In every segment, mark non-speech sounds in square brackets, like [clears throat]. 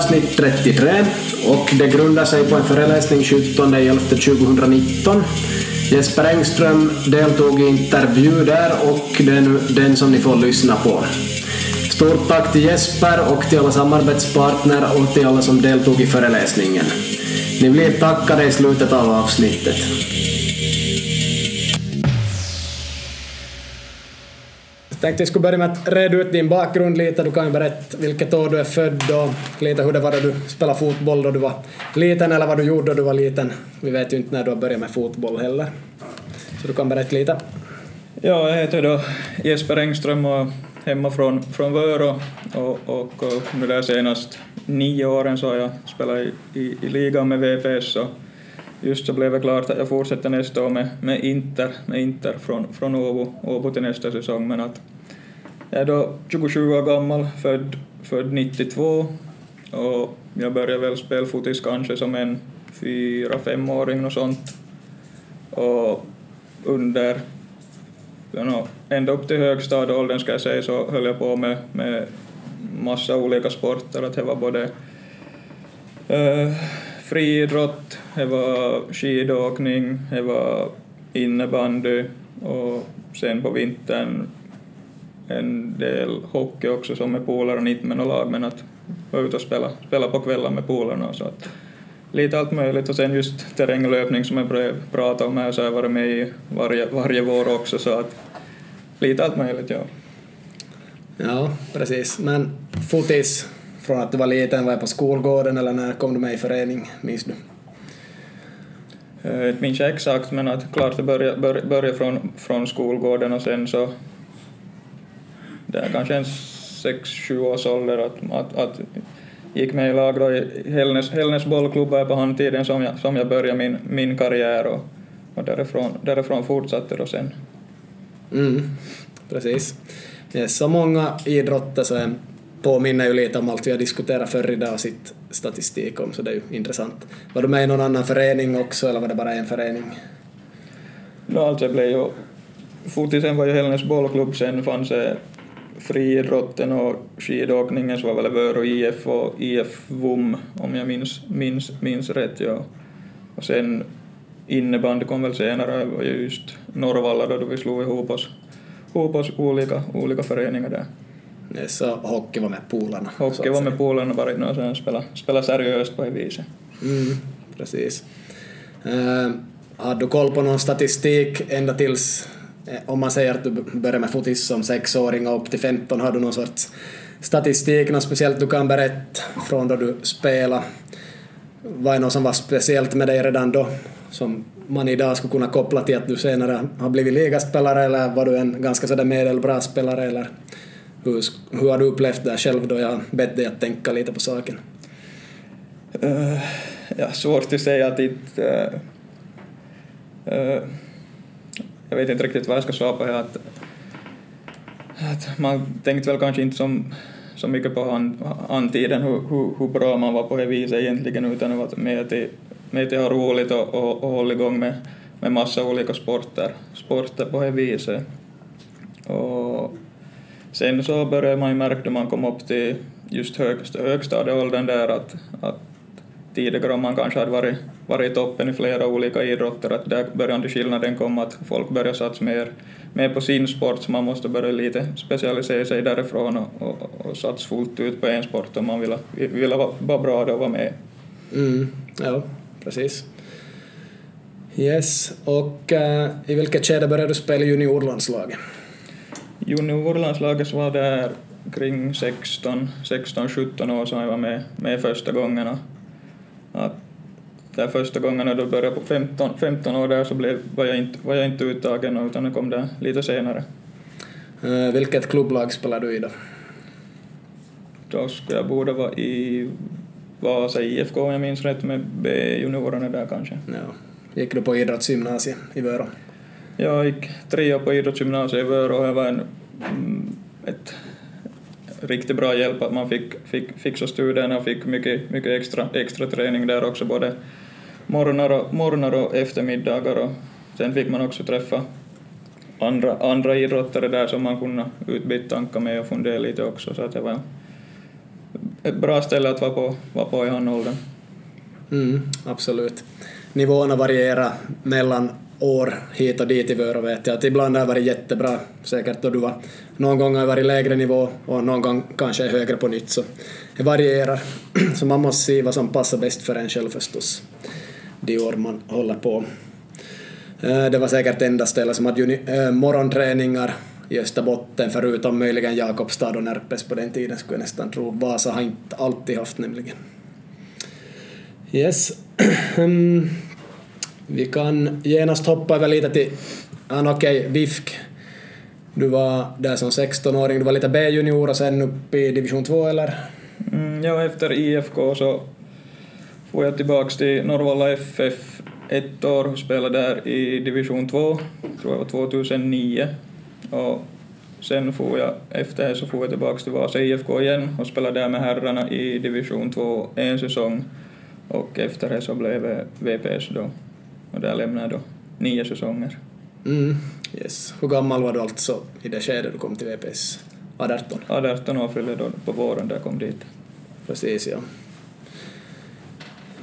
Avsnitt 33 och det grundar sig på en föreläsning 17.11.2019. Jesper Engström deltog i intervju där och det är nu den som ni får lyssna på. Stort tack till Jesper och till alla samarbetspartner och till alla som deltog i föreläsningen. Ni blir tackade i slutet av avsnittet. Tänkte jag skulle börja med att reda ut din bakgrund lite. Du kan ju berätta vilket år du är född och lite hur det var då du spelade fotboll då du var liten eller vad du gjorde då du var liten. Vi vet ju inte när du har börjat med fotboll heller. Så du kan berätta lite. Ja, jag heter då Jesper Engström och hemma från, från Vörå och, och, och nu de senast nio åren så har jag spelat i, i, i ligan med VPS och just så blev det klart att jag fortsätter nästa år med, med Inter, med Inter från, från Åbo, Åbo till nästa säsong men att jag är då 27 år gammal, född, född 92 och jag började väl spela fotis kanske som en fyra, femåring och sånt. Och under ända upp till högstadieåldern ska jag säga så höll jag på med, med massa olika sporter. Att det var både uh, friidrott, det var skidåkning, det var innebandy. Och sen på vintern en del hockey också som med polare, inte med något lag men att vara ute och spela, spela på kvällar med polarna. Så att lite allt möjligt och sen just terränglöpning som jag pratade om här så har jag varit med i varje, varje vår också så att lite allt möjligt, ja. Ja, precis. Men fotis, från att du var liten, var jag på skolgården eller när kom du med i förening, minns du? Jag eh, minns jag exakt, men att klart det började, bör, började från, från skolgården och sen så det är kanske en sex, sju års ålder att, att, att gick med i lag då i Hällnäs, Hällnäs bollklubb på handtiden som jag, som jag började min, min karriär och, och därifrån, därifrån fortsatte då sen. Mm, precis. Det är så många idrotter så påminner ju lite om allt vi har diskuterat förr idag och sitt statistik om, så det är ju intressant. Var du med i någon annan förening också, eller var det bara en förening? No, alltså det blev ju... Fotisen var ju Hällnäs bollklubb, sen fanns det friidrotten och skidåkningen så var väl Vörå IF och IF VUM om jag minns, minns, minns rätt. Ja. Och sen innebandy kom väl senare, var ju just Norrvalla då vi slog ihop oss, ihop oss olika, olika föreningar där. Så hockey var med polarna? Hockey var med polarna bara och sen spela, spela seriöst på det viset. Mm, precis. Uh, har du koll på någon statistik ända tills, eh, Eh, om man säger att du började med fotis som sexåring och upp till 15, har du någon sorts statistik, något speciellt du kan berätta från då du spelade? Vad är något som var speciellt med dig redan då? som man idag skulle kunna koppla till att du senare har blivit ligaspelare eller var du en ganska sådär medelbra spelare eller hur, hur har du upplevt det själv då jag har bett dig att tänka lite på saken? Uh, ja, svårt att säga att inte... Uh, uh, jag vet inte riktigt vad jag ska svara på. Att, att man tänkte väl kanske inte som, så mycket på hand, handtiden hur, hur, hur bra man var på det viset egentligen utan det var mer till med att jag har roligt och, och, och hålla igång med, med massa olika sporter, sporter på det viset. Och sen så började man ju märka när man kom upp till just högst, högstadieåldern där att, att tidigare om man kanske hade varit, varit i toppen i flera olika idrotter, att där började skillnaden komma att folk började satsa mer, mer på sin sport, så man måste börja lite specialisera sig därifrån och, och, och satsa fullt ut på en sport om man vill, vill vara bra då och vara med. Mm, ja precis. Yes, och uh, i vilket skede började du spela juniorlandslaget? Juniorlandslaget var där kring 16, 17 år som jag var med, med första gången. Att där första gången när jag började på 15, 15 år där så blev, var, jag inte, var jag inte uttagen utan det kom där lite senare. Uh, vilket klubblag spelade du i då? Då skulle jag borde vara i Vasa IFK om jag minns rätt med B-juniorerna där kanske. Ja. Gick du på idrottsgymnasiet i Vörå? Jag gick tre år på idrottsgymnasiet i Vörå och det var en, mm, ett riktigt bra hjälp att man fick, fick fixa studierna och fick mycket, mycket extra, extra träning där också, både morgnar och, morgnar och eftermiddagar och sen fick man också träffa andra, andra idrottare där som man kunde utbyta tankar med och fundera lite också så att det var ett bra ställe att vara på, vara på i han åldern. Mm, absolut. Nivåerna varierar mellan år hit och dit i Vörå vet jag att ibland har det varit jättebra säkert då du var någon gång har jag varit lägre nivå och någon gång kanske är högre på nytt så det varierar. [clears throat] Så man måste se vad som passar bäst för en själv förstås de år man håller på. Eh, det var säkert enda stället som hade äh, morgonträningar i Österbotten förutom möjligen Jakobstad och Närpes på den tiden skulle jag nästan tro. Vasa har inte alltid haft nämligen. Yes. [clears throat] Mm. Vi kan genast hoppa över lite till, ah, okej, okay, VIFK. Du var där som 16-åring, du var lite B-junior och sen upp i division 2 eller? Mm, ja, efter IFK så får jag tillbaks till Norrvalla FF ett år och spelade där i division 2, tror jag var 2009. Och sen får jag, efter det så får jag tillbaks till Vasa IFK igen och spelade där med herrarna i division 2 en säsong och efter det så blev jag VPS då och där lämnade jag då nio säsonger. Mm, yes. Hur gammal var du alltså i det skedet du kom till VPS? 18? 18 år fyllde då på våren där jag kom dit. Precis, ja.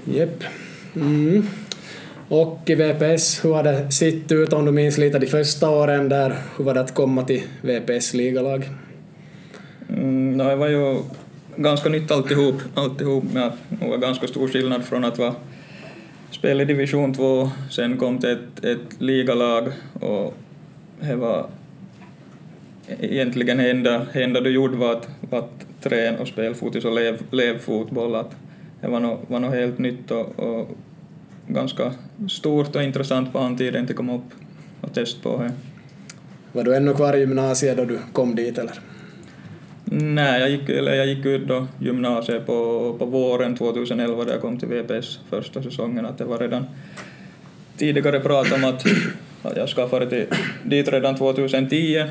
Jep. Mm. Och i VPS, hur har det sett ut om du minns lite de första åren där? Hur var det att komma till VPS ligalag? Mm, no, det var ju ganska nytt alltihop, alltihop med att det var ganska stor skillnad från att vara spelade i division 2, sen kom det ett, ett ligalag och det var egentligen det enda, enda du gjorde var att, var att träna och spela fotis och lev, lev fotboll. Att det var något, var något helt nytt och, och ganska stort och intressant på den tiden att komma upp och testa på det. Var du ännu kvar i gymnasiet då du kom dit eller? Nej, jag gick, eller jag gick ut då gymnasiet på, på våren 2011 då jag kom till VPS första säsongen. Att det var redan tidigare prat om att, att jag skaffade till, dit redan 2010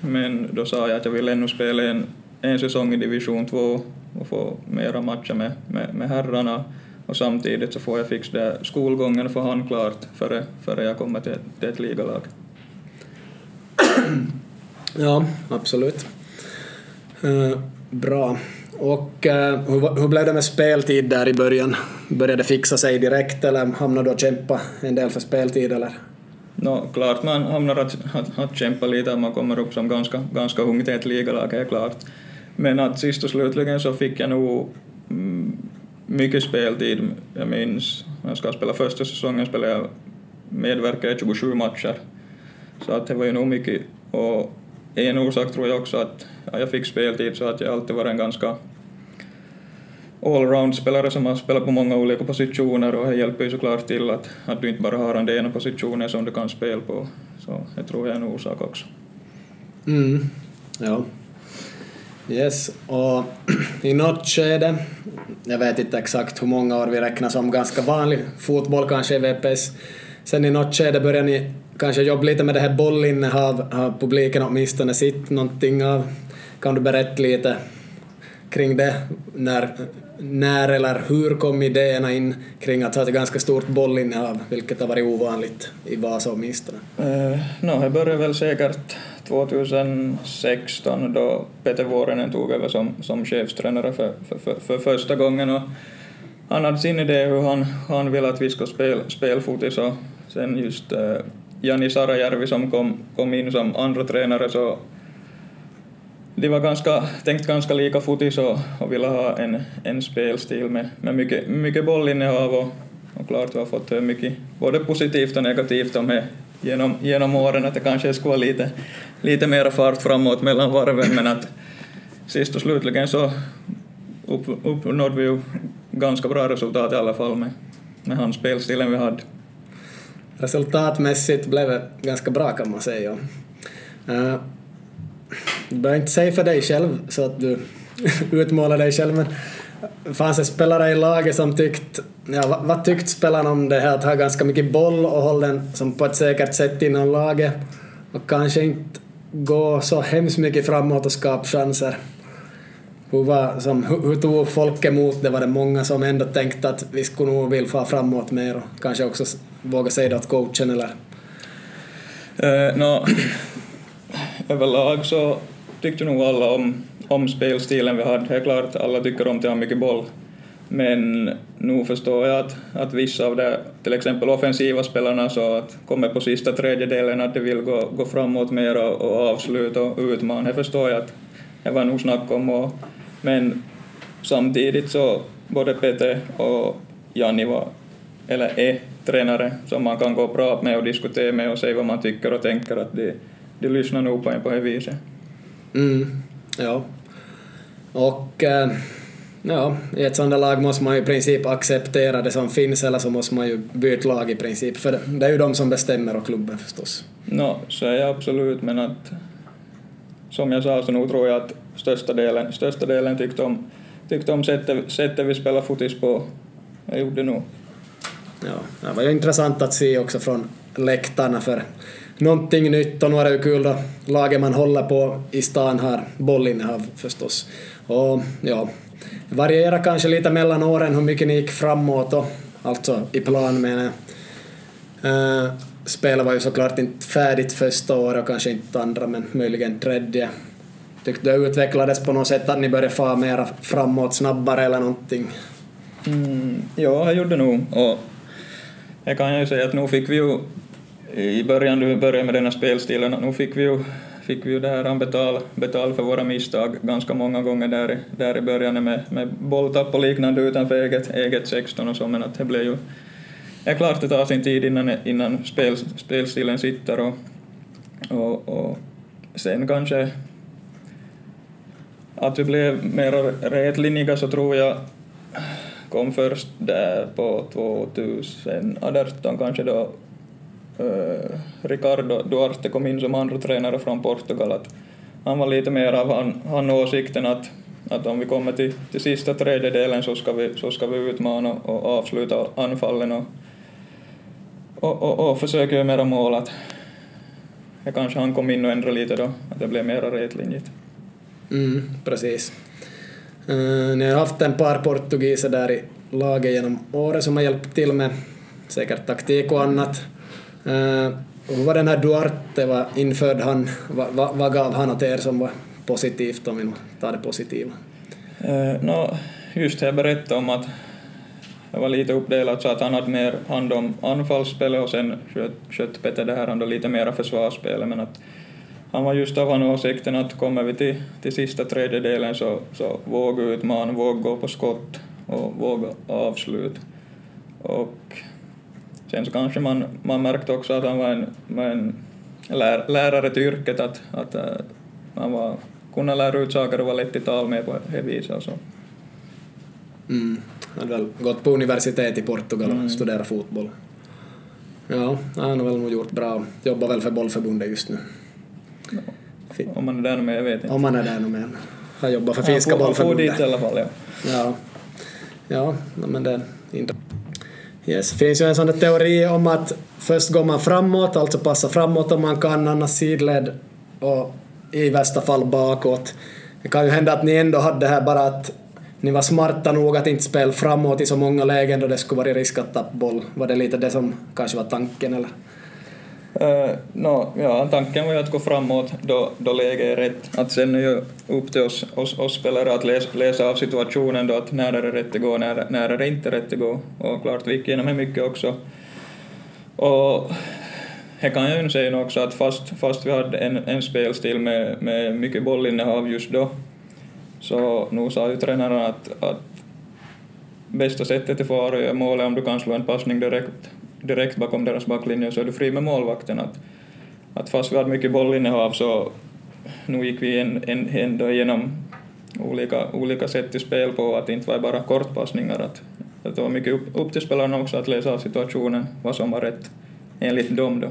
men då sa jag att jag vill ännu spela en, en säsong i division 2 och få mera matcher med, med, med herrarna och samtidigt så får jag fixa det skolgången för han klart före, före jag kommer till, till ett ligalag. Ja, absolut. Eh, bra. Och uh, hur, hur blev det med speltid där i början? Började det fixa sig direkt eller hamnade du och kämpa en del för speltid eller? No, klart man hamnar att, att, att kämpa lite, man kommer upp som ganska, ganska ung till ett ligalag, är klart. Men att sist och slutligen så fick jag nog mm, mycket speltid. Jag minns, när jag ska spela första säsongen spelade jag medverkade i 27 matcher. Så att det var ju nog mycket. Och en orsak tror jag också att jag fick speltid så att jag alltid varit en ganska allround-spelare som har spelat på många olika positioner och det hjälper ju såklart till att, att du inte bara har den ena positionen som du kan spela på. Så det tror jag är en orsak också. Mm, [clears throat] ja. Yes, och i något skede, jag vet inte exakt hur många år vi räknar som ganska vanlig fotboll kanske i VPS, sen i något skede börjar ni kanske jobba lite med det här bollinnehav, har publiken åtminstone sett någonting av? Kan du berätta lite kring det? När, när eller hur kom idéerna in kring att ha ett ganska stort bollinnehav, vilket har varit ovanligt i Vasa åtminstone? Uh, no, det började väl säkert 2016 då Peter Vuorinen tog över som, som chefstränare för, för, för, för första gången och han hade sin idé hur han, han ville att vi ska spela spelfotis och sen just uh, Jani Sarajärvi som kom, kom in som andra tränare så de var ganska, tänkt ganska lika fotis och, och ville ha en, en spelstil med, med mycket, mycket bollinnehav och, och klart vi har fått mycket både positivt och negativt om det genom, genom åren att det kanske skulle vara lite, lite mer fart framåt mellan varven men att sist och slutligen så upp, uppnådde vi ju ganska bra resultat i alla fall med, med hans spelstilen vi hade resultatmässigt blev det ganska bra kan man säga. Uh, du behöver inte säga för dig själv så att du [laughs] utmålar dig själv men fanns det spelare i laget som tyckt, ja vad, vad tyckte spelarna om det här att ha ganska mycket boll och hålla den som på ett säkert sätt inom laget och kanske inte gå så hemskt mycket framåt och skapa chanser? Hur, var, som, hur, hur tog folk emot det? Var det många som ändå tänkte att vi skulle nog vilja få framåt mer och kanske också våga säga det åt coachen eller? Uh, no, [clears throat] överlag så tyckte nog alla om, om spelstilen vi hade. Det är klart, alla tycker om att ha mycket boll. Men nu förstår jag att, att vissa av de, till exempel offensiva spelarna, så att kommer på sista tredjedelen att de vill gå, gå framåt mer och, och avsluta och utmana. Det förstår jag att det var nog snack om. Och, men samtidigt så både Pete och Janni var, eller är tränare som man kan gå och prata med och diskutera med och säga vad man tycker och tänker att de, de lyssnar nog på en på det viset. Mm, ja. Och äh, ja, i ett sådant lag måste man ju i princip acceptera det som finns eller så måste man ju byta lag i princip för det är ju de som bestämmer och klubben förstås. No, så är jag absolut men att som jag sa så nog tror jag att största delen, största delen tyckte om, tyckte om sättet, sättet vi spelade fotis på. Jag gjorde nog. Ja, det var ju intressant att se också från läktarna för någonting nytt och nu är det ju kul då laget man håller på i stan har bollinnehav förstås. Och ja, det kanske lite mellan åren hur mycket ni gick framåt och alltså i plan menar jag. Uh, eh, spelet var ju såklart inte färdigt första året och kanske inte andra men möjligen tredje. Tyckte det utvecklades på något sätt att ni började få mera framåt snabbare eller någonting? Mm, ja, jag gjorde nog. Och jag kan ju säga att nu fick vi ju i början, du började med den här spelstilen, nu fick vi ju, fick vi ju det här betal, betal för våra misstag ganska många gånger där, där i början med, med bolltapp och liknande utanför eget, eget 16 och så, men att det blev ju... Det är klart det tar sin tid innan, innan spel, spelstilen sitter och, och, och sen kanske att vi blev mer rätlinjiga så tror jag kom först där på 2018 kanske då eh, Ricardo Duarte kom in som andra tränare från Portugal. Att han var lite mer av han, han åsikten att, att om vi kommer till, till sista tredjedelen så ska vi, så ska vi utmana och avsluta anfallen och, och, och, och försöka göra mera mål. Att, det kanske han kom in och ändrade lite då, att det blev mera rätlinjigt. Mm, precis. Uh, ni har haft en par portugiser där i laget genom året som har hjälpt till med säkert taktik och annat. Uh, hur var den här Duarte var införd han, vad, vad, vad gav han åt er som var positivt om vi tar det positiva? Uh, no, just jag berättade om att det var lite uppdelat så att han hade mer hand om anfallsspelet och sen sköt, sköt Peter det här han då lite mera försvarsspelet men att han var just av den åsikten att kommer vi till, till sista tredjedelen så, så våga utmana, våga gå på skott och våga avslut. Och sen så kanske man, man märkte också att han var en, var en lär, lärare till yrket, att, att uh, han var, kunde lära ut saker och vara lätt i tal med på det viset och så. Mm. Han hade väl gått på universitet i Portugal och mm. studerat fotboll. Ja, han har väl nog gjort bra. Jobbar väl för bollförbundet just nu. Om man är där med, jag vet inte. Om man är där med. Han jobbar för finska bollförbundet. Han får dit i alla fall, ja. Ja, ja men det är inte... Yes. Det finns ju en sån där teori om att först går man framåt, alltså passa framåt om man kan, annars sidled och i värsta fall bakåt. Det kan ju hända att ni ändå hade det här bara att ni var smarta nog att inte spela framåt i så många lägen då det skulle vara risk att tappa boll. Var det lite det som kanske var tanken eller? Uh, no, ja, tanken var ju att gå framåt då, då läget är rätt. Att sen är ju upp till oss, oss, oss spelare att läsa, läsa av situationen då, att när är det rätt att gå, när, när är det inte rätt att gå. Och klart, vi gick igenom det mycket också. Och här kan jag ju säga också att fast, fast vi hade en, en spelstil med, med mycket bollinnehav just då, så nu sa ju tränaren att, att bästa sättet att få göra mål är om du kan slå en passning direkt direkt bakom deras backlinje så är du fri med målvakten. Att, att fast vi hade mycket bollinnehav så nu gick vi en, en, ändå igenom olika, olika sätt till spel på, att det inte var bara kortpassningar. Att, att det var mycket upp, upp till spelarna också att läsa av situationen, vad som var rätt enligt dem då.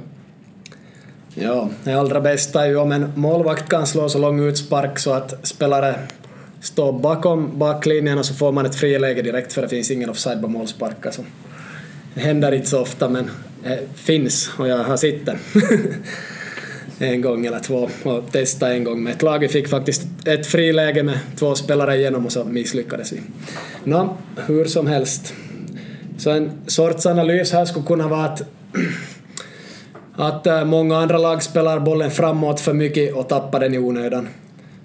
Ja, det allra bästa är ju om en målvakt kan slå så lång utspark så att spelare står bakom backlinjen och så får man ett friläge direkt för det finns ingen offside på målspark. Alltså händer inte så ofta men det finns och jag har sett den. [laughs] en gång eller två och testat en gång med ett lag. Vi fick faktiskt ett friläge med två spelare igenom och så misslyckades vi. Nå, hur som helst. Så en sorts analys här skulle kunna vara att, [clears throat] att eh, många andra lag spelar bollen framåt för mycket och tappar den i onödan.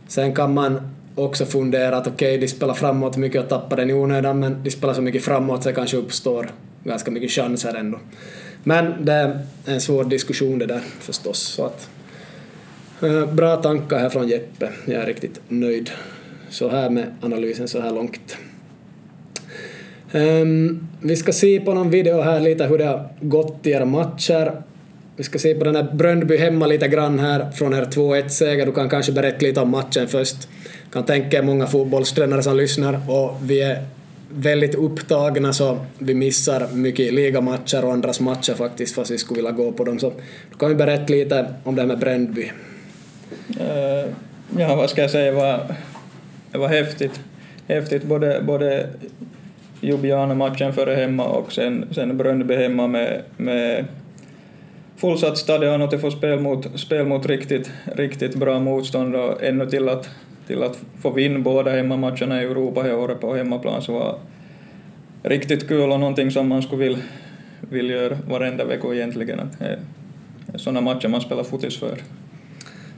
Sen kan man också fundera att okej okay, de spelar framåt mycket och tappar den i onödan men de spelar så mycket framåt så det kanske uppstår ganska mycket chanser ändå. Men det är en svår diskussion det där förstås. Så att, eh, bra tankar här från Jeppe, jag är riktigt nöjd så här med analysen så här långt. Um, vi ska se på någon video här lite hur det har gått i era matcher. Vi ska se på den här Bröndby hemma lite grann här från er 2-1-seger. Du kan kanske berätta lite om matchen först. Jag kan tänka er många fotbollstränare som lyssnar och vi är väldigt upptagna så vi missar mycket ligamatcher och andras matcher faktiskt fast vi skulle vilja gå på dem. Så du kan vi berätta lite om det här med Brändby. Uh, ja, vad ska jag säga, det var, det var häftigt. Häftigt både, både Ljubljana-matchen före hemma och sen, sen Bröndby hemma med, med fullsatt stadion och att få spel mot, spel mot riktigt, riktigt bra motstånd och ännu till att, till att få vinna båda hemmamatcherna i Europa i året på hemmaplan så var riktigt kul och någonting som man skulle vilja vill göra varenda vecka egentligen. Att det är sådana matcher man spelar fotis för.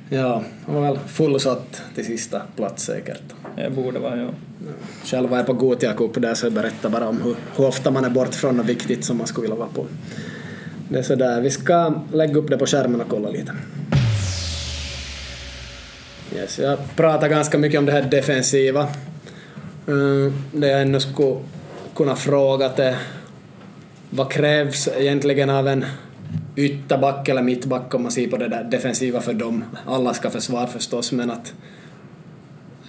Ja, och väl fullsatt till sista plats säkert. Det borde vara, ja. Själv var jag på Gotia Cup där så jag berättar bara om hur, hur ofta man är bort från något viktigt som man skulle vilja vara på. Det är sådär, vi ska lägga upp det på skärmen och kolla lite. Yes, jag pratar ganska mycket om det här defensiva. Eh, det jag ännu skulle kunna fråga är vad krävs egentligen av en ytterback eller mittback om man ser på det där defensiva för dem. Alla ska försvara förstås men att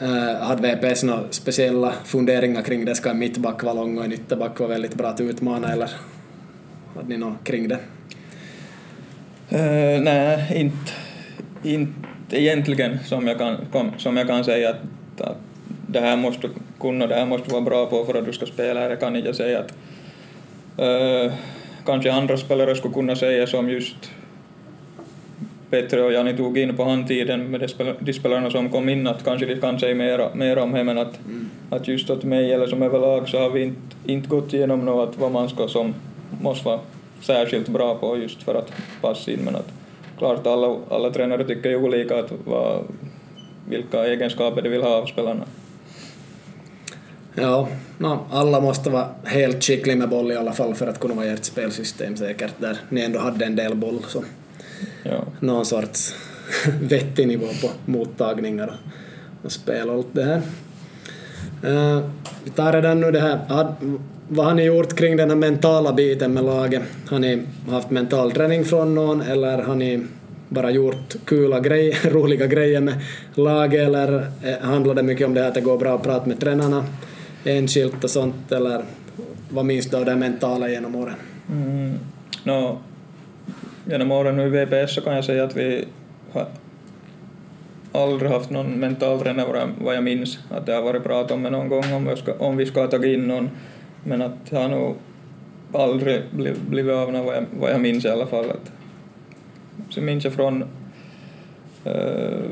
Uh, hade VPS några speciella funderingar kring det? Ska en mittback vara lång och en ytterback vara väldigt bra att utmana eller hade ni något kring det? Uh, nej, inte, inte egentligen som jag kan, som jag kan säga att, att det här måste kunna, det här måste vara bra på för att du ska spela här. Jag kan inte säga att uh, kanske andra spelare skulle kunna säga som just Petre och Jani tog in på handtiden med de spelarna som kom in att kanske de kan säga mer, mer om det men att, mm. att just åt mig eller som överlag så har vi inte, inte gått igenom något vad man ska som måste vara särskilt bra på just för att passa in men att klart alla, alla tränare tycker ju olika att vad, vilka egenskaper de vill ha av spelarna. Ja, no, alla måste vara helt skickliga med boll i alla fall för att kunna vara i ert spelsystem säkert där ni ändå hade en del boll så ja. någon sorts [laughs] vettig nivå på mottagningar och spel och allt det här. Uh, vi tar redan nu det här, vad har ni gjort kring den här mentala biten med laget? Har ni haft mental träning från någon eller har ni bara gjort kula grejer, [laughs] roliga grejer med laget eller eh, handlar det mycket om det här att det går bra att prata med tränarna enskilt och sånt eller vad minns du av det mentala genom åren? Mm. No, genom åren nu i VPS så kan jag säga att vi har aldrig haft någon mental tränare vad jag minns att det har varit prat om någon gång om vi ska, om vi ska ha tagit in någon men att det har nog aldrig blivit av vad jag, vad jag minns i alla fall. Att, så minns jag från uh,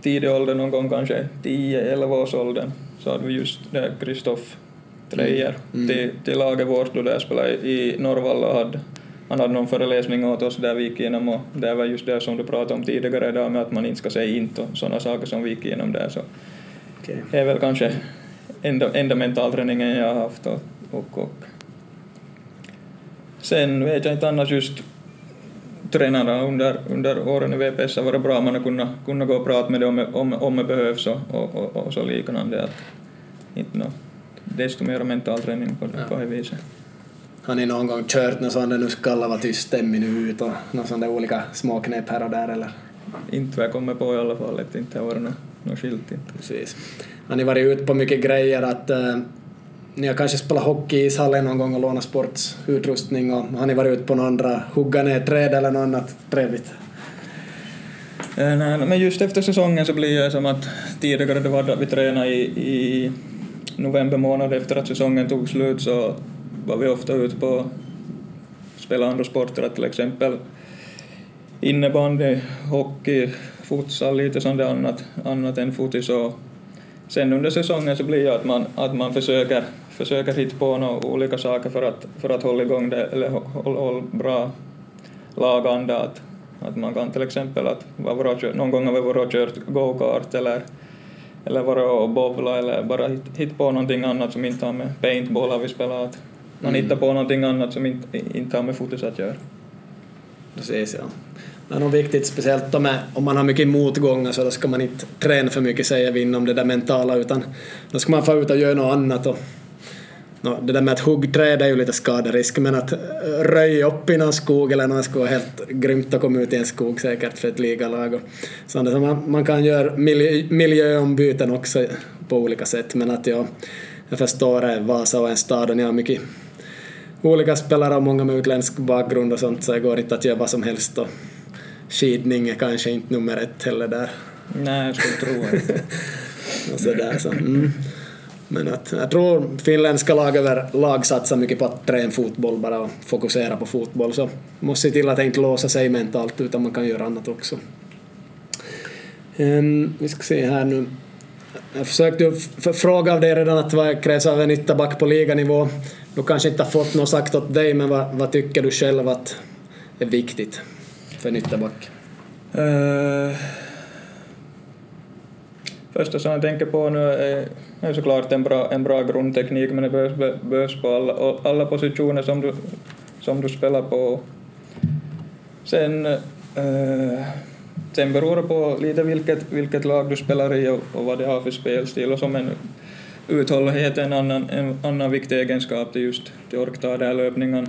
tidig ålder, någon gång kanske 10-11 års åldern, så hade vi just det Kristoff Treijer mm. mm. till, till laget vårt då jag spelade i Norrvalla och hade han hade någon föreläsning åt oss där vi gick igenom och det var just det som du pratade om tidigare idag med att man inte ska säga inte och sådana saker som vi gick igenom där så okay. det är väl kanske enda, enda mentalträningen jag har haft och, och, och sen vet jag inte annars just tränarna under, under åren i VPS har varit bra, man har kunnat, kunnat gå och prata med dem om, om, om det behövs och, och, och, och så liknande. Att inte no, desto mer mental träning på, ja. på det viset. Har ni någon gång kört något sånt där nu ska alla vara tyst stäm minut och några sådana olika småknep här och där eller? Inte vad jag kommer på i alla fall, att inte har varit något, skilt. Inte. Precis. Har ni varit ute på mycket grejer att uh, ni har kanske spelat hockey i ishallen någon gång och lånat sportsutrustning och har ni varit ute på några andra, hugga ner träd eller något annat trevligt? Uh, nej, men just efter säsongen så blir det som att tidigare det var att vi tränade i, i november månad efter att säsongen tog slut så var vi ofta ute på spela andra sporter, till exempel innebandy, hockey, futsal, lite sånt annat, annat än fotis och sen under säsongen så blir det att man, att man försöker, försöker hitta på några olika saker för att, för att hålla igång det, eller hålla, hålla bra laganda. Att, att man kan till exempel, att någon gång har vi varit och kört go-kart eller, eller vara och bowla eller bara hit- på någonting annat som inte har med paintball har vi spelat. Man Mm. hittar på någonting annat som inte, inte har med fokus att göra. Precis, ja. Det är nog viktigt, speciellt om, om man har mycket motgångar så då ska man inte träna för mycket säger vi inom det där mentala utan då ska man få ut och göra något annat och nå, det där med att hugga träd är ju lite skaderisk men att röja upp i någon skog eller något skulle vara helt grymt att komma ut i en skog säkert för ett ligalag och sånt så man, man kan göra miljö, miljöombyten också på olika sätt men att jag, jag förstår det, Vasa och en stad och ni har mycket olika spelare och många med utländsk bakgrund och sånt så det går inte att göra vad som helst och skidning är kanske inte nummer ett heller där. Nej, jag skulle tro det. [laughs] Och så där, så. Mm. Men att, jag tror finländska lag över lag satsar mycket på att träna fotboll bara och fokusera på fotboll så måste se till att inte låsa sig mentalt utan man kan göra annat också. Um, vi ska se här nu. Jag försökte fråga av dig redan att vad krävs av en ytterback på liganivå. Du kanske inte har fått något sagt åt dig men vad, vad tycker du själv att är viktigt för en ytterback? Uh, första som jag tänker på nu är, är såklart en bra, en bra grundteknik men det behövs, behövs på alla, alla positioner som du, som du spelar på. Sen, uh, sen beror det på lite vilket, vilket lag du spelar i och, och vad det har för spelstil och som en uthållighet är en annan, en annan viktig egenskap till just till ork ta där löpningen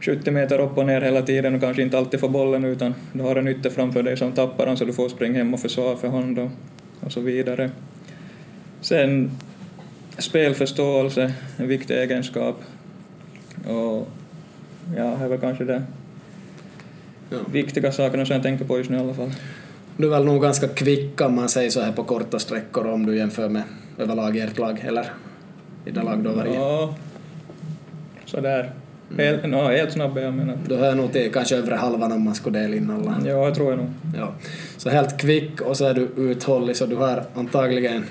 70 meter upp och ner hela tiden och kanske inte alltid får bollen utan du har en ytter framför dig som tappar den så du får springa hem och försvara för honom och, och så vidare. Sen spelförståelse, en viktig egenskap. Och ja, det är väl kanske det Ja. viktiga sakerna som jag tänker på just nu i alla fall. Du är väl nog ganska kvick om man säger så här på korta sträckor om du jämför med överlag i ert lag eller i det lag du har varit i. Ja, sådär. Helt, no, helt snabb jag menar. Du hör nog till kanske övre halvan om man skulle dela in alla. Ja, jag tror jag nog. Ja. Så helt kvick och så är du uthållig så du har antagligen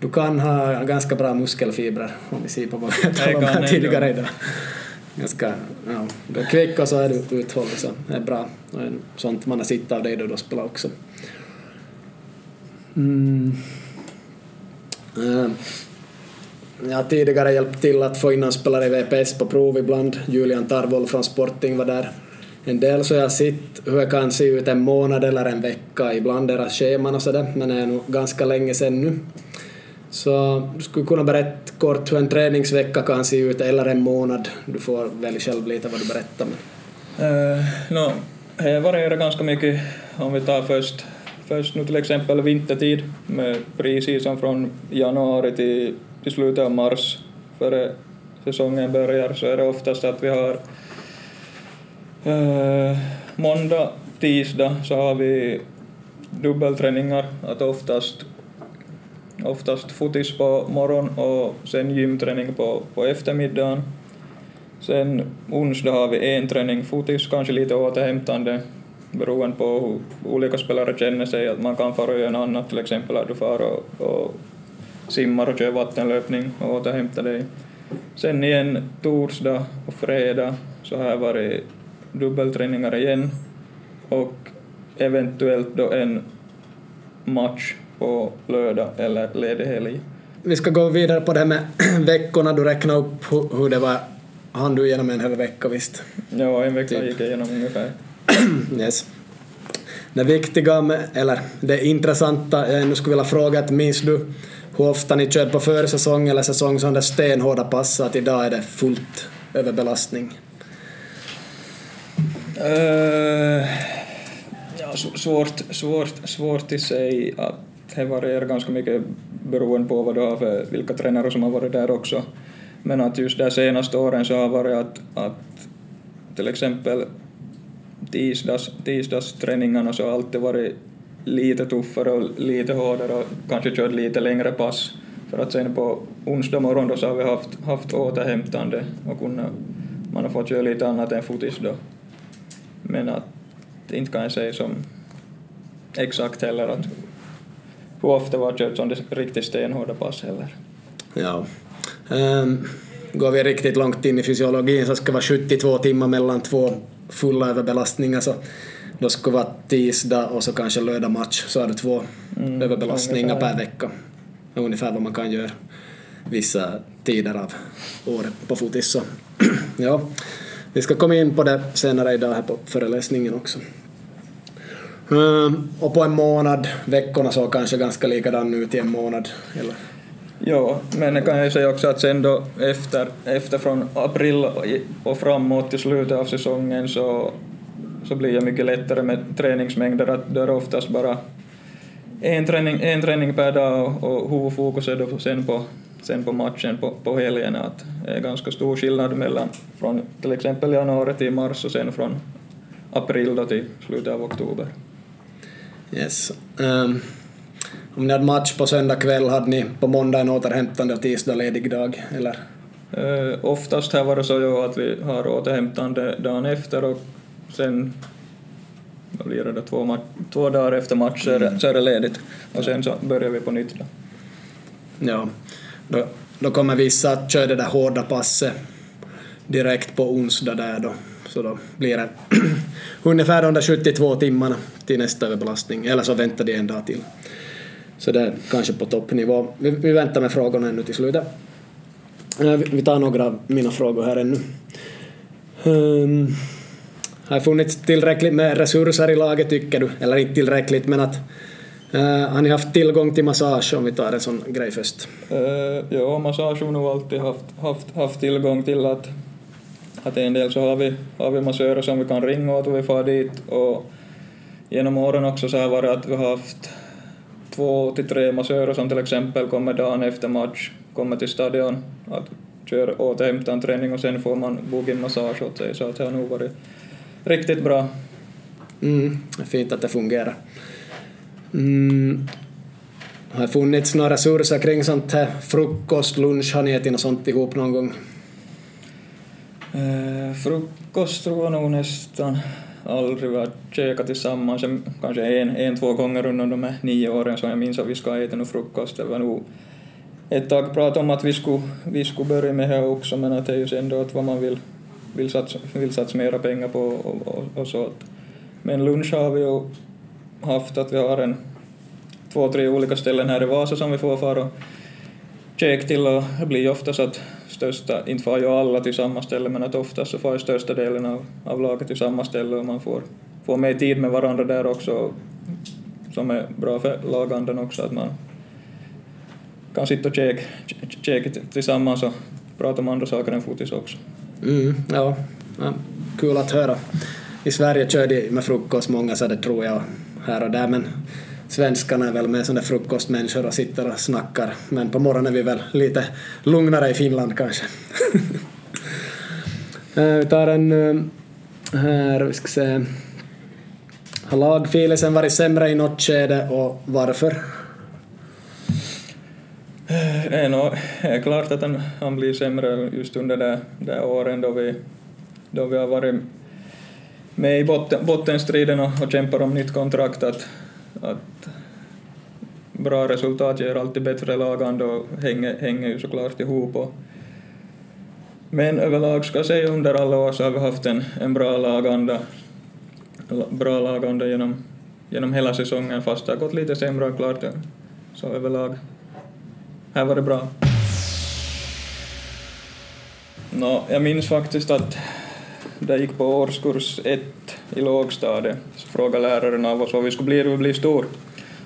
du kan ha ganska bra muskelfibrer om vi ser på vad vi talade om här tidigare idag. Ganska, ja, du är kvick och så är du uthållig så det är bra. Är sånt man har sett av dig då du spelar också. Mm. Eh, jag har tidigare hjälpt till att få in en spelare i VPS på prov ibland. Julian Tarvoll från Sporting var där en del så jag har sett hur det kan se ut en månad eller en vecka ibland deras scheman och sådär men det är nog ganska länge sedan nu. Så du skulle kunna berätta kort hur en träningsvecka kan se ut eller en månad. Du får välja själv lite vad du berättar men. Uh, no, det varierar ganska mycket om vi tar först, först nu till exempel vintertid med preseason från januari till, till slutet av mars före säsongen börjar så är det oftast att vi har eh, måndag, tisdag så har vi dubbelträningar, att oftast oftast fotis på morgon och sen gymträning på, på eftermiddagen. Sen onsdag har vi en träning fotis, kanske lite återhämtande beroende på hur olika spelare känner sig, att man kan fara och göra något annat, till exempel att du far och, och simmar och kör vattenlöpning och återhämtar dig. Sen igen torsdag och fredag så har jag varit dubbelträningar igen och eventuellt då en match på lördag eller ledig helg. Vi ska gå vidare på det här med [clears throat] veckorna. Du räknade upp hur, det var. Han du igenom en hel vecka visst? Ja, en vecka Typ. gick jag igenom ungefär. [clears throat] yes. Det viktiga, med, eller det intressanta jag ännu skulle vilja fråga att minns du hur ofta ni körde på försäsong eller säsong som det stenhårda pass att idag är det fullt överbelastning? Uh, ja, svårt, svårt, svårt i sig att det varierar ganska mycket beroende på vad du har för vilka tränare som har varit där också. Men att just de senaste åren så har varit att, att till exempel tisdags, tisdagsträningarna så har alltid varit lite tuffare och lite hårdare och kanske kört lite längre pass. För att sen på onsdag morgon då så har vi haft, haft återhämtande och kunna, man har fått göra lite annat än fotis då. Men att inte kan jag säga som exakt heller att hur ofta var kört som det riktigt stenhårda pass heller. Ja. Um, går vi riktigt långt in i fysiologin så ska det vara 72 timmar mellan två fulla överbelastningar så då skulle vara tisdag och så kanske lördag match så har du två mm, överbelastningar per vecka. Ungefär vad man kan göra vissa tider av året på fotis. Så [clears throat] ja, vi ska komma in på det senare idag här på föreläsningen också. Um, och på en månad, veckorna såg kanske ganska likadan ut i en månad, eller? Ja, men det kan jag säga också att sen då efter, efter från april och framåt till slutet av säsongen så, så blir det mycket lättare med träningsmängder, att det är oftast bara en träning, en träning per dag och huvudfokus är då sen på, sen på matchen på, på helgen. Att det är ganska stor skillnad mellan från till exempel januari till mars och sen från april då till slutet av oktober. Yes. Um, om ni hade match på söndag kväll, hade ni på måndag en återhämtande och tisdag ledig dag, eller? Uh, oftast har varit så att vi har återhämtande dagen efter och sen vad blir det två, två dagar efter match så är, det, så är det ledigt och sen så börjar vi på nytt. Då. Ja, då, då kommer vissa att köra det där hårda passet direkt på onsdag där då. Så då blir det [clears throat] ungefär de där 72 timmarna till nästa överbelastning, eller så väntar de en dag till. Så det är kanske på toppnivå. Vi, vi väntar med frågorna ännu till slutet. Eh, vi tar några av mina frågor här ännu. Um, har det funnits tillräckligt med resurser i laget tycker du? Eller inte tillräckligt men att uh, har ni haft tillgång till massage om vi tar en sån grej först? Uh, ja, massage har nog alltid haft, haft, haft tillgång till att, att en del så har vi, har vi massörer som vi kan ringa åt och vi far dit och genom åren också så har det varit att vi har haft två till tre massörer som till exempel kommer dagen efter match, kommer till stadion, att köra återhämta en träning och sen får man boogie-massage åt sig, så att det har nog varit riktigt bra. Mm, fint att det fungerar. Mm. Har det funnits några resurser kring sånt här frukost, lunch, har ni ätit något sånt ihop någon gång? Eh, frukost tror jag nog nästan aldrig varit käkat tillsammans, kanske en, en, två gånger under de här nio åren som jag minns att vi ska äta någon frukost. Det var nog ett tag prat om att vi skulle, vi skulle börja med det också, men att det är ju ändå att vad man vill, vill, satsa, vill satsa mera pengar på och, och, och så. Men lunch har vi ju haft att vi har en två, tre olika ställen här i Vasa som vi får fara och käka till och det blir ju oftast att största, inte får ju alla till samma ställe, men att oftast så får ju största delen av, av laget till samma ställe och man får, får mer tid med varandra där också, som är bra för lagandan också, att man kan sitta och käka, käka tillsammans och prata om andra saker än fotis också. Mm, ja. ja, kul att höra. I Sverige kör de med frukost många så det tror jag här och där, men svenskarna är väl med sådana frukostmänniskor och sitter och snackar, men på morgonen är vi väl lite lugnare i Finland kanske. [laughs] Eh, vi tar en eh, här, vi ska se. Har lagfilisen varit sämre i något skede och varför? Det är, nog, är klart att han, han blir sämre just under de där åren då vi, då vi har varit med i botten, bottenstriden och, och kämpar om nytt kontrakt. Att, att bra resultat ger alltid bättre lagande och hänger, hänger ju såklart ihop. Och, men överlag ska jag säga under alla år så har vi haft en, en bra laganda, bra laganda genom, genom hela säsongen fast det har gått lite sämre klart. Så överlag, här var det bra. No, jag minns faktiskt att det gick på årskurs ett i lågstadiet så frågade läraren av oss vad vi skulle bli när vi blir stor.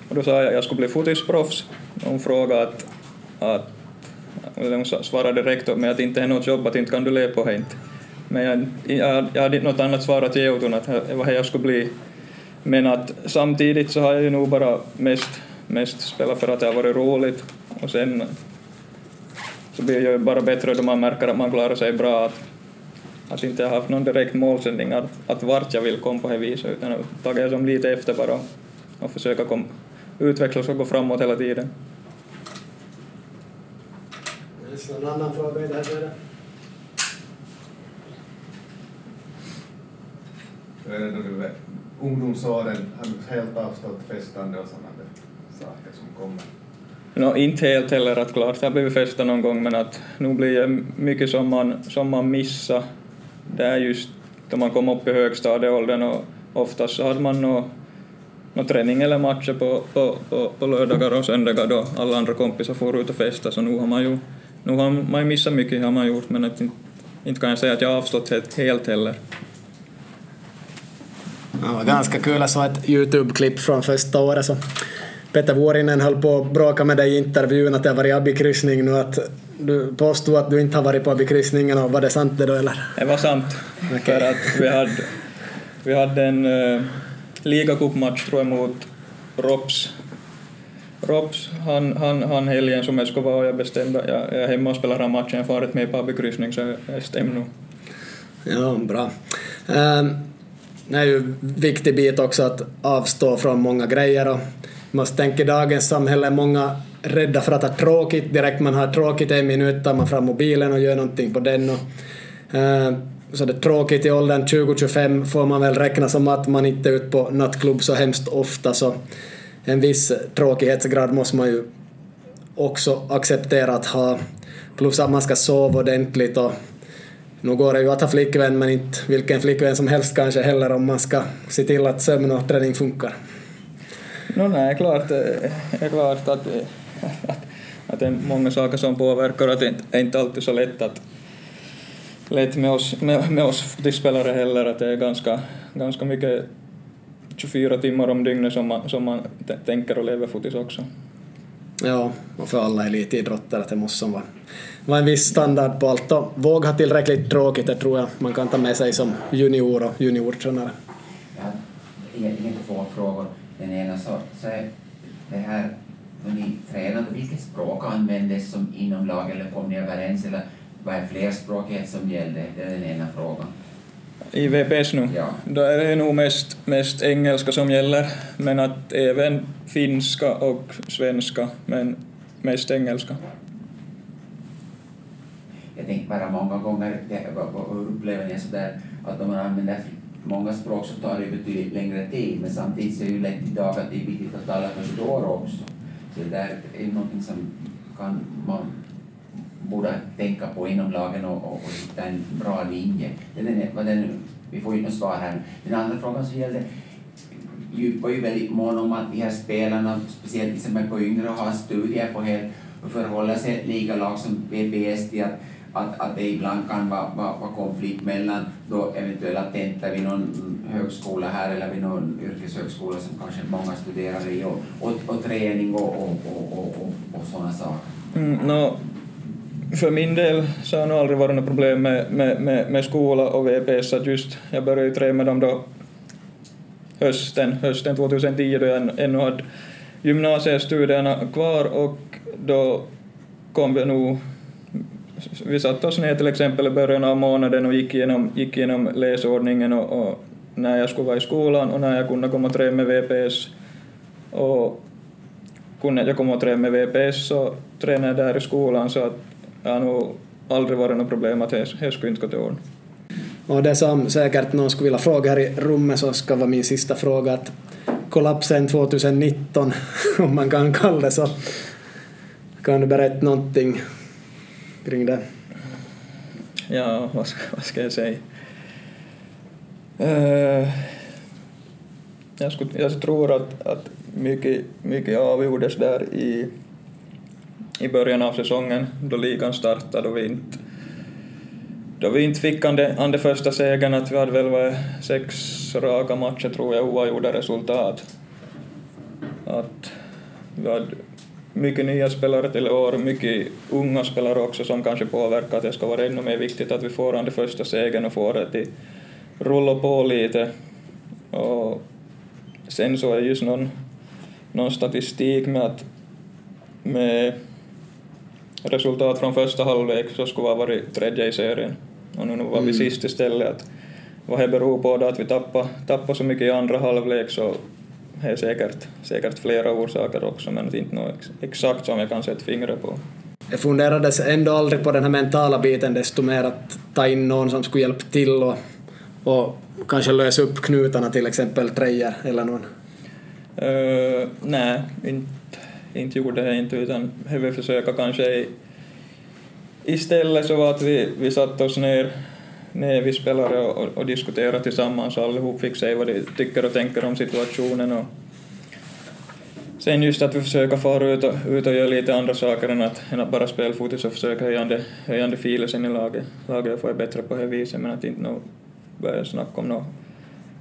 Och då sa jag att jag skulle bli fotisproffs. Hon frågade att, att hon svarade direkt med att inte är något jobb, att inte kan du leva på det inte. Men jag, jag, jag hade inte något annat svar att ge åt hon att jag skulle bli. Men att samtidigt så har jag ju nog bara mest, mest spelat för att det har varit roligt och sen så blir jag ju bara bättre då man märker att man klarar sig bra. Att, att inte jag haft någon direkt målsättning att, att vart jag vill komma på det viset utan tagit det som lite efter bara och försöka kom, utvecklas och gå framåt hela tiden. Någon annan fråga i det här skedet? Ungdomsåren har du helt avstått festande och sådana saker som kommer? No, inte helt heller att klart, det har blivit festa någon gång men att nu blir det mycket som man, som man missar. Det är just då man kom upp i högstadieåldern och oftast så hade man nå, nå träning eller matcher på, på, på, på lördagar och söndagar då alla andra kompisar får ut och festa, så nu har man ju, nu har man ju missat mycket har man gjort, men att inte, inte kan jag säga att jag har avstått helt, helt heller. Det var ganska kul, jag såg ett YouTube-klipp från första året så Peter Vuorinen höll på att bråka med dig i intervjun att det har varit Abby-kryssning nu att du påstod att du inte har varit på Abby-kryssningen och var det sant det då eller? Det var sant, Okej. för att vi hade, vi hade en uh, ligacupmatch tror jag mot Rops. Rops, han, han, han helgen som jag skulle vara och jag bestämde, jag, jag är hemma och spelar den matchen, jag får inte med på Abby-kryssning så det stämmer nog. Ja, bra. Ehm, Det är ju en viktig bit också att avstå från många grejer och måste tänka i dagens samhälle många rädda för att ha tråkigt. Direkt man har tråkigt en minut tar man fram mobilen och gör någonting på den. Och, eh, så det är tråkigt i åldern 20-25 får man väl räkna som att man inte är ute på nattklubb så hemskt ofta så en viss tråkighetsgrad måste man ju också acceptera att ha. Plus att man ska sova ordentligt och nu går det ju att ha flickvän men inte vilken flickvän som helst kanske heller om man ska se till att sömn och träning funkar. No, nej, klart, det är klart att, eh, att, att det är många saker som påverkar att det inte alltid så lätt att lätt med oss, med, med oss fotispelare heller, att det är ganska, ganska mycket 24 timmar om dygnet som man, som man t- tänker och lever fotis också. Ja, och för alla elitidrottare att det måste vara, vara en viss standard på allt och våga ha tillräckligt tråkigt, det tror jag man kan ta med sig som junior och juniortränare. Jag har egentligen två frågor. Den ena så, så är det här när ni tränade, vilket språk användes som inom lag eller kom ni överens eller var det flerspråkighet som gällde? Det är den ena frågan. I VPS nu, Ja. då är det nog mest, mest engelska som gäller, men att även finska och svenska, men mest engelska. Jag tänkte bara många gånger, vad, vad upplever ni sådär att om man använder många språk så tar det betydligt längre tid men samtidigt så är det ju lätt idag att det är viktigt att alla förstår också. Det där är ju någonting som kan man borde tänka på inom lagen och, och, och hitta en bra linje. Den är, vad den, vi får ju något svar här. Den andra frågan som gällde Djup var ju väldigt mån om att de här spelarna, speciellt de som är på yngre, har studier på helt och förhåller sig ett ligalag som VBS till att, att, att det ibland kan vara, vara, vara konflikt mellan då eventuella tentor vid någon högskola här eller vid någon yrkeshögskola som kanske många studerar i och, och, och träning och, och, och, och, och, och sådana saker. Mm, no, för min del så har det nog aldrig varit något problem med, med, med, med skola och VPS. Att just, jag började ju träna med dem då hösten, hösten 2010 då jag ännu hade gymnasiestudierna kvar och då kom vi nog vi satte oss ner till exempel i början av månaden och gick igenom, gick igenom läsordningen och, och när jag skulle vara i skolan och när jag kunde komma och träna med VPS. Och kunde jag komma och träna med VPS så tränade jag där i skolan så att jag har nog aldrig varit något problem att jag det skulle inte gå till ordning. Och det som säkert någon skulle vilja fråga här i rummet så ska vara min sista fråga att kollapsen 2019, [laughs] om man kan kalla det så, kan du berätta någonting kring det? Ja, vad ska, vad ska jag säga? Uh, jag, skulle, jag tror att, att mycket, mycket avgjordes där i, i början av säsongen då ligan startade och vi inte då vi inte fick an de, an de första segern, att vi hade väl var sex raka matcher tror jag, oavgjorda resultat. Att vi hade mycket nya spelare till år, mycket unga spelare också som kanske påverkar att det ska vara ännu mer viktigt att vi får det första segern och får det till rulla på lite. Och sen så är just någon, någon statistik med att med resultat från första halvlek så skulle vi ha varit tredje i serien. Och nu var vi Mm. sist istället. Att vad det beror på då att vi tappade, tappade så mycket i andra halvlek så det är säkert, säkert flera orsaker också men inte något ex, exakt som jag kan sätta fingret på. Det funderades ändå aldrig på den här mentala biten desto mer att ta in någon som skulle hjälpa till och, och kanske lösa upp knutarna till exempel Trejer eller någon. Uh, nej, inte, inte gjorde det inte utan det vi försöka kanske i, istället så var att vi, vi satte oss ner nej, vi spelare och, och, och diskuterar tillsammans och allihop fick säga vad de tycker och tänker om situationen. Och sen just att vi försöker fara ut och, ut och göra lite andra saker än att, än att bara spela fotis och försöka höjande, höjande filer sen i laget. Laget får bättre på det viset, men att inte nog börja snacka om någon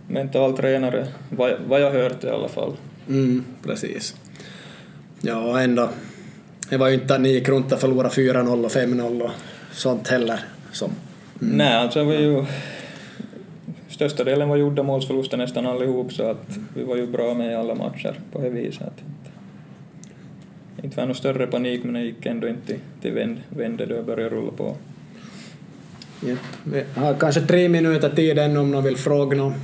mental tränare, vad, vad jag hört i alla fall. Mm, precis. Ja, ändå. Det var ju inte att ni gick runt och förlorade 4-0 och 5-0 och sånt heller. Som, Nej, alltså var ju... Största delen var gjorda målsförluster nästan allihop, så att vi var ju bra med i alla matcher på det viset. Att inte, inte var någon större panik, men det gick ändå inte till, vänd, vände då det började rulla på. ja. Vi har kanske tre minuter tid ännu om någon vill fråga någon.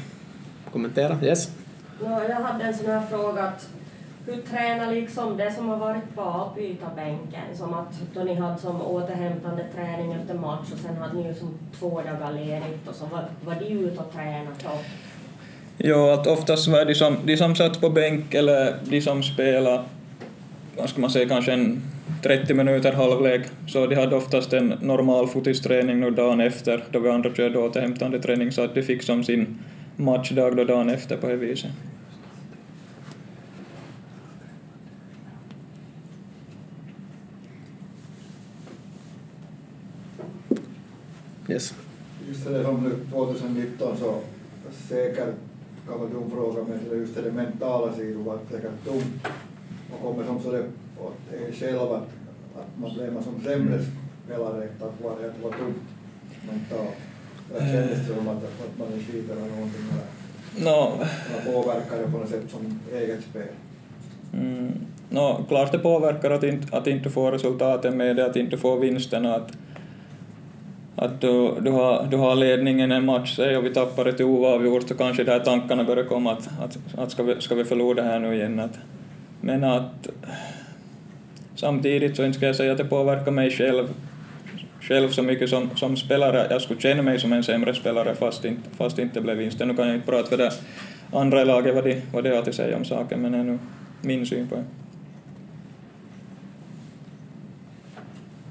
Kommentera? Yes? No, jag hade en sån här fråga att tränar liksom det som har varit på avbytarbänken, som att då ni hade som återhämtande träning efter match och sen hade ni ju som två dagar ledigt och så. Var, var de ute och tränat och Jo, att oftast var de som, de som satt på bänk eller de som spelade, vad ska man säga, kanske en 30 minuter halvlek, så de hade oftast en normal fotisträning nu dagen efter, då vi andra körde återhämtande träning, så att de fick som sin matchdag då dagen efter på det viset. Yes. Just det som nu 2019 så säkert kan vara dum fråga men det just det mentala sidan var säkert tungt och kommer som så det åt er själv att, att man blev som sämre spelare tack vare att det var tungt mentalt. Eller kändes det som att, att man är skit eller någonting eller No, man påverkar det på något sätt som eget spel? Mm. No, klart det påverkar att inte, att inte få resultaten med det, att inte få vinsten. Att, att du, du, har, du har ledningen en match säg, och vi tappar det till oavgjort så kanske de här tankarna börjar komma att, att, att ska, vi, ska vi förlora det här nu igen. Att, men att samtidigt så inte ska jag säga att det påverkar mig själv, själv så mycket som, som spelare. Jag skulle känna mig som en sämre spelare fast inte, fast inte blev vinsten. Nu kan jag inte prata för det andra i laget vad de, vad de har att säga om saken, men det är nu min syn på det.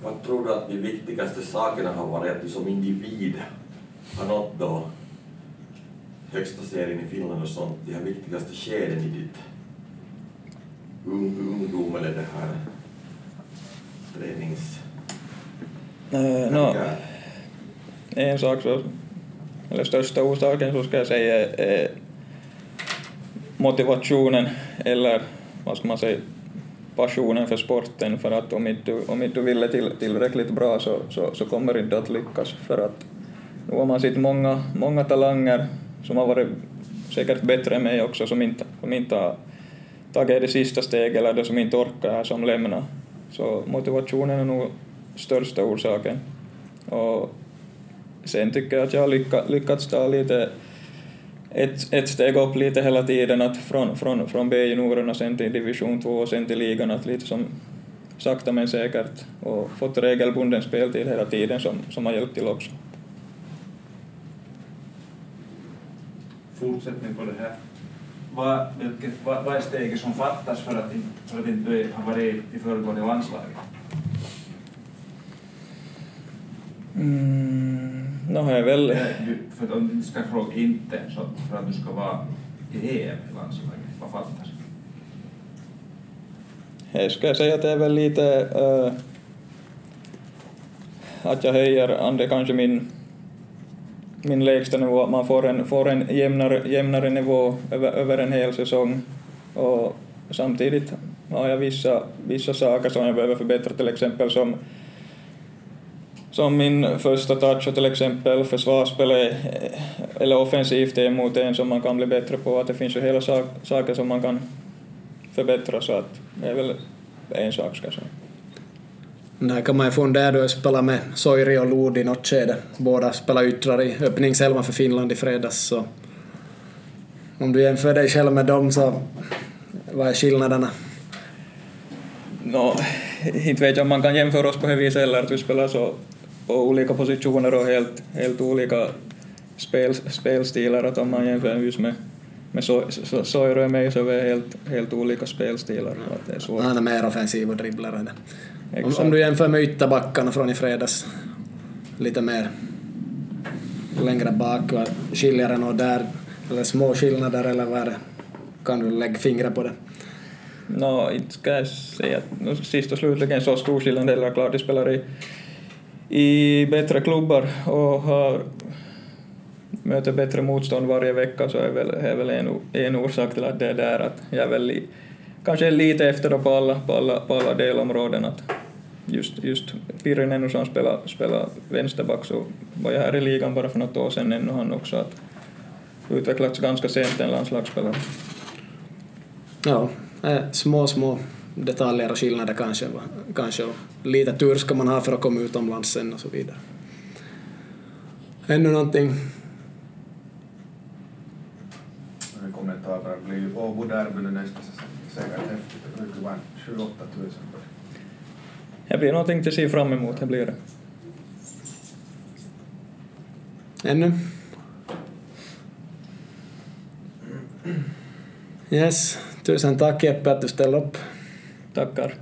Vad tror du att de viktigaste sakerna har varit att du som individ har nått då högsta serien i Finland och sånt, de här viktigaste skeden i ditt ung, ungdom eller det här tränings... Eh, no, en sak så, eller största orsaken så ska jag säga är motivationen eller vad ska man säga, passionen för sporten för att om inte, om inte du vill det till, tillräckligt bra så, så, så kommer du inte att lyckas för att nu har man sett många, många talanger som har varit säkert bättre än mig också som inte, som inte har tagit det sista steget eller det som inte orkar som lämnar. Så motivationen är nog största orsaken. Och sen tycker jag att jag har lyckats ta lite ett, ett steg upp lite hela tiden, att från, från, från B-juniorerna sen till division 2 och sen till ligan, att lite som sakta men säkert och fått regelbunden speltid hela tiden som, som har hjälpt till också. fortsättning på det här. Vad, vilket, vad, vad är steget som fattas för att, för att inte har varit i föregående landslaget? Mm, nu har jag väl... Eh, du- För att om du ska fråga inte, så för att du ska vara EM i landslaget, vad fattas? Jag ska säga att det är väl lite äh, att jag höjer ande kanske min, min lägsta nivå, att man får en, får en jämnare, jämnare nivå över, över en hel säsong. Och samtidigt har jag vissa, vissa saker som jag behöver förbättra, till exempel som som min första touch och till exempel försvarsspel är- eller offensivt är mot en som man kan bli bättre på. Att det finns ju hela sak, saker som man kan förbättra så att det är väl en sak ska jag säga. Där kan man ju fundera jag spelar med Soiri och Lod i något skede. Båda spelar yttrar i öppningselvan för Finland i fredags så om du jämför dig själv med dem så vad är skillnaderna? No, inte vet jag om man kan jämföra oss på det viset heller, att vi spelar så på olika positioner och helt, helt olika spel, spelstilar, att om man jämför just med, So- Soiro och så är helt, helt olika spelstilar. och Att det är svårt. Han är mer offensiv och dribblar. Om, om du jämför med ytterbackarna från i fredags, lite mer längre bak. Skiljer det något där, eller små skillnader eller vad? Kan du lägga fingret på det? Nå, inte ska jag säga no, sist och slutligen så stor skillnad heller. Klart de spelar i, i bättre klubbar och har möter bättre motstånd varje vecka så är väl, är väl en, en orsak till att det är där att jag är väl li, kanske lite efter på alla, på alla, på alla delområden att just, just Pirri Nennu som spelar, spelar vänsterback så var jag här i ligan bara för något år sedan ännu han också att utvecklats ganska sent en landslagsspelare. Ja, eh, små, små detaljer och skillnader kanske. kanske och lite tur ska man ha för att komma utomlands sen och så vidare. Ännu någonting? En kommentar blir ju Åbo-derby nu nästa säsong. Säkert häftigt. Det brukar vara 28 000 på det. Blir någonting till se fram emot, det blir det. Ännu? Yes, tusen tack Jeppe att du ställde upp. Tackar.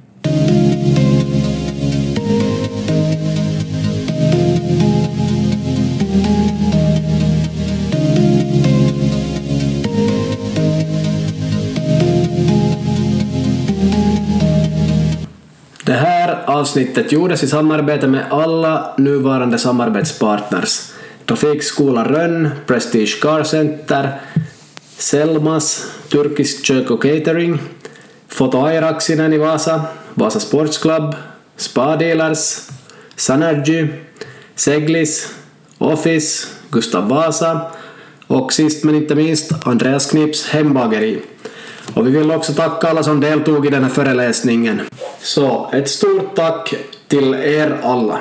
Det här avsnittet gjordes i samarbete med alla nuvarande samarbetspartners. Trafikskola Rönn, Prestige Car Center, Selmas, Turkisk kök och catering, Foto Airaksinen i Vasa, Vasa Sports Club, Spa Dealers, Sanergy, Seglis, Office, Gustav Vasa och sist men inte minst Andreas Knips hembageri. Och vi vill också tacka alla som deltog i den här föreläsningen. Så ett stort tack till er alla.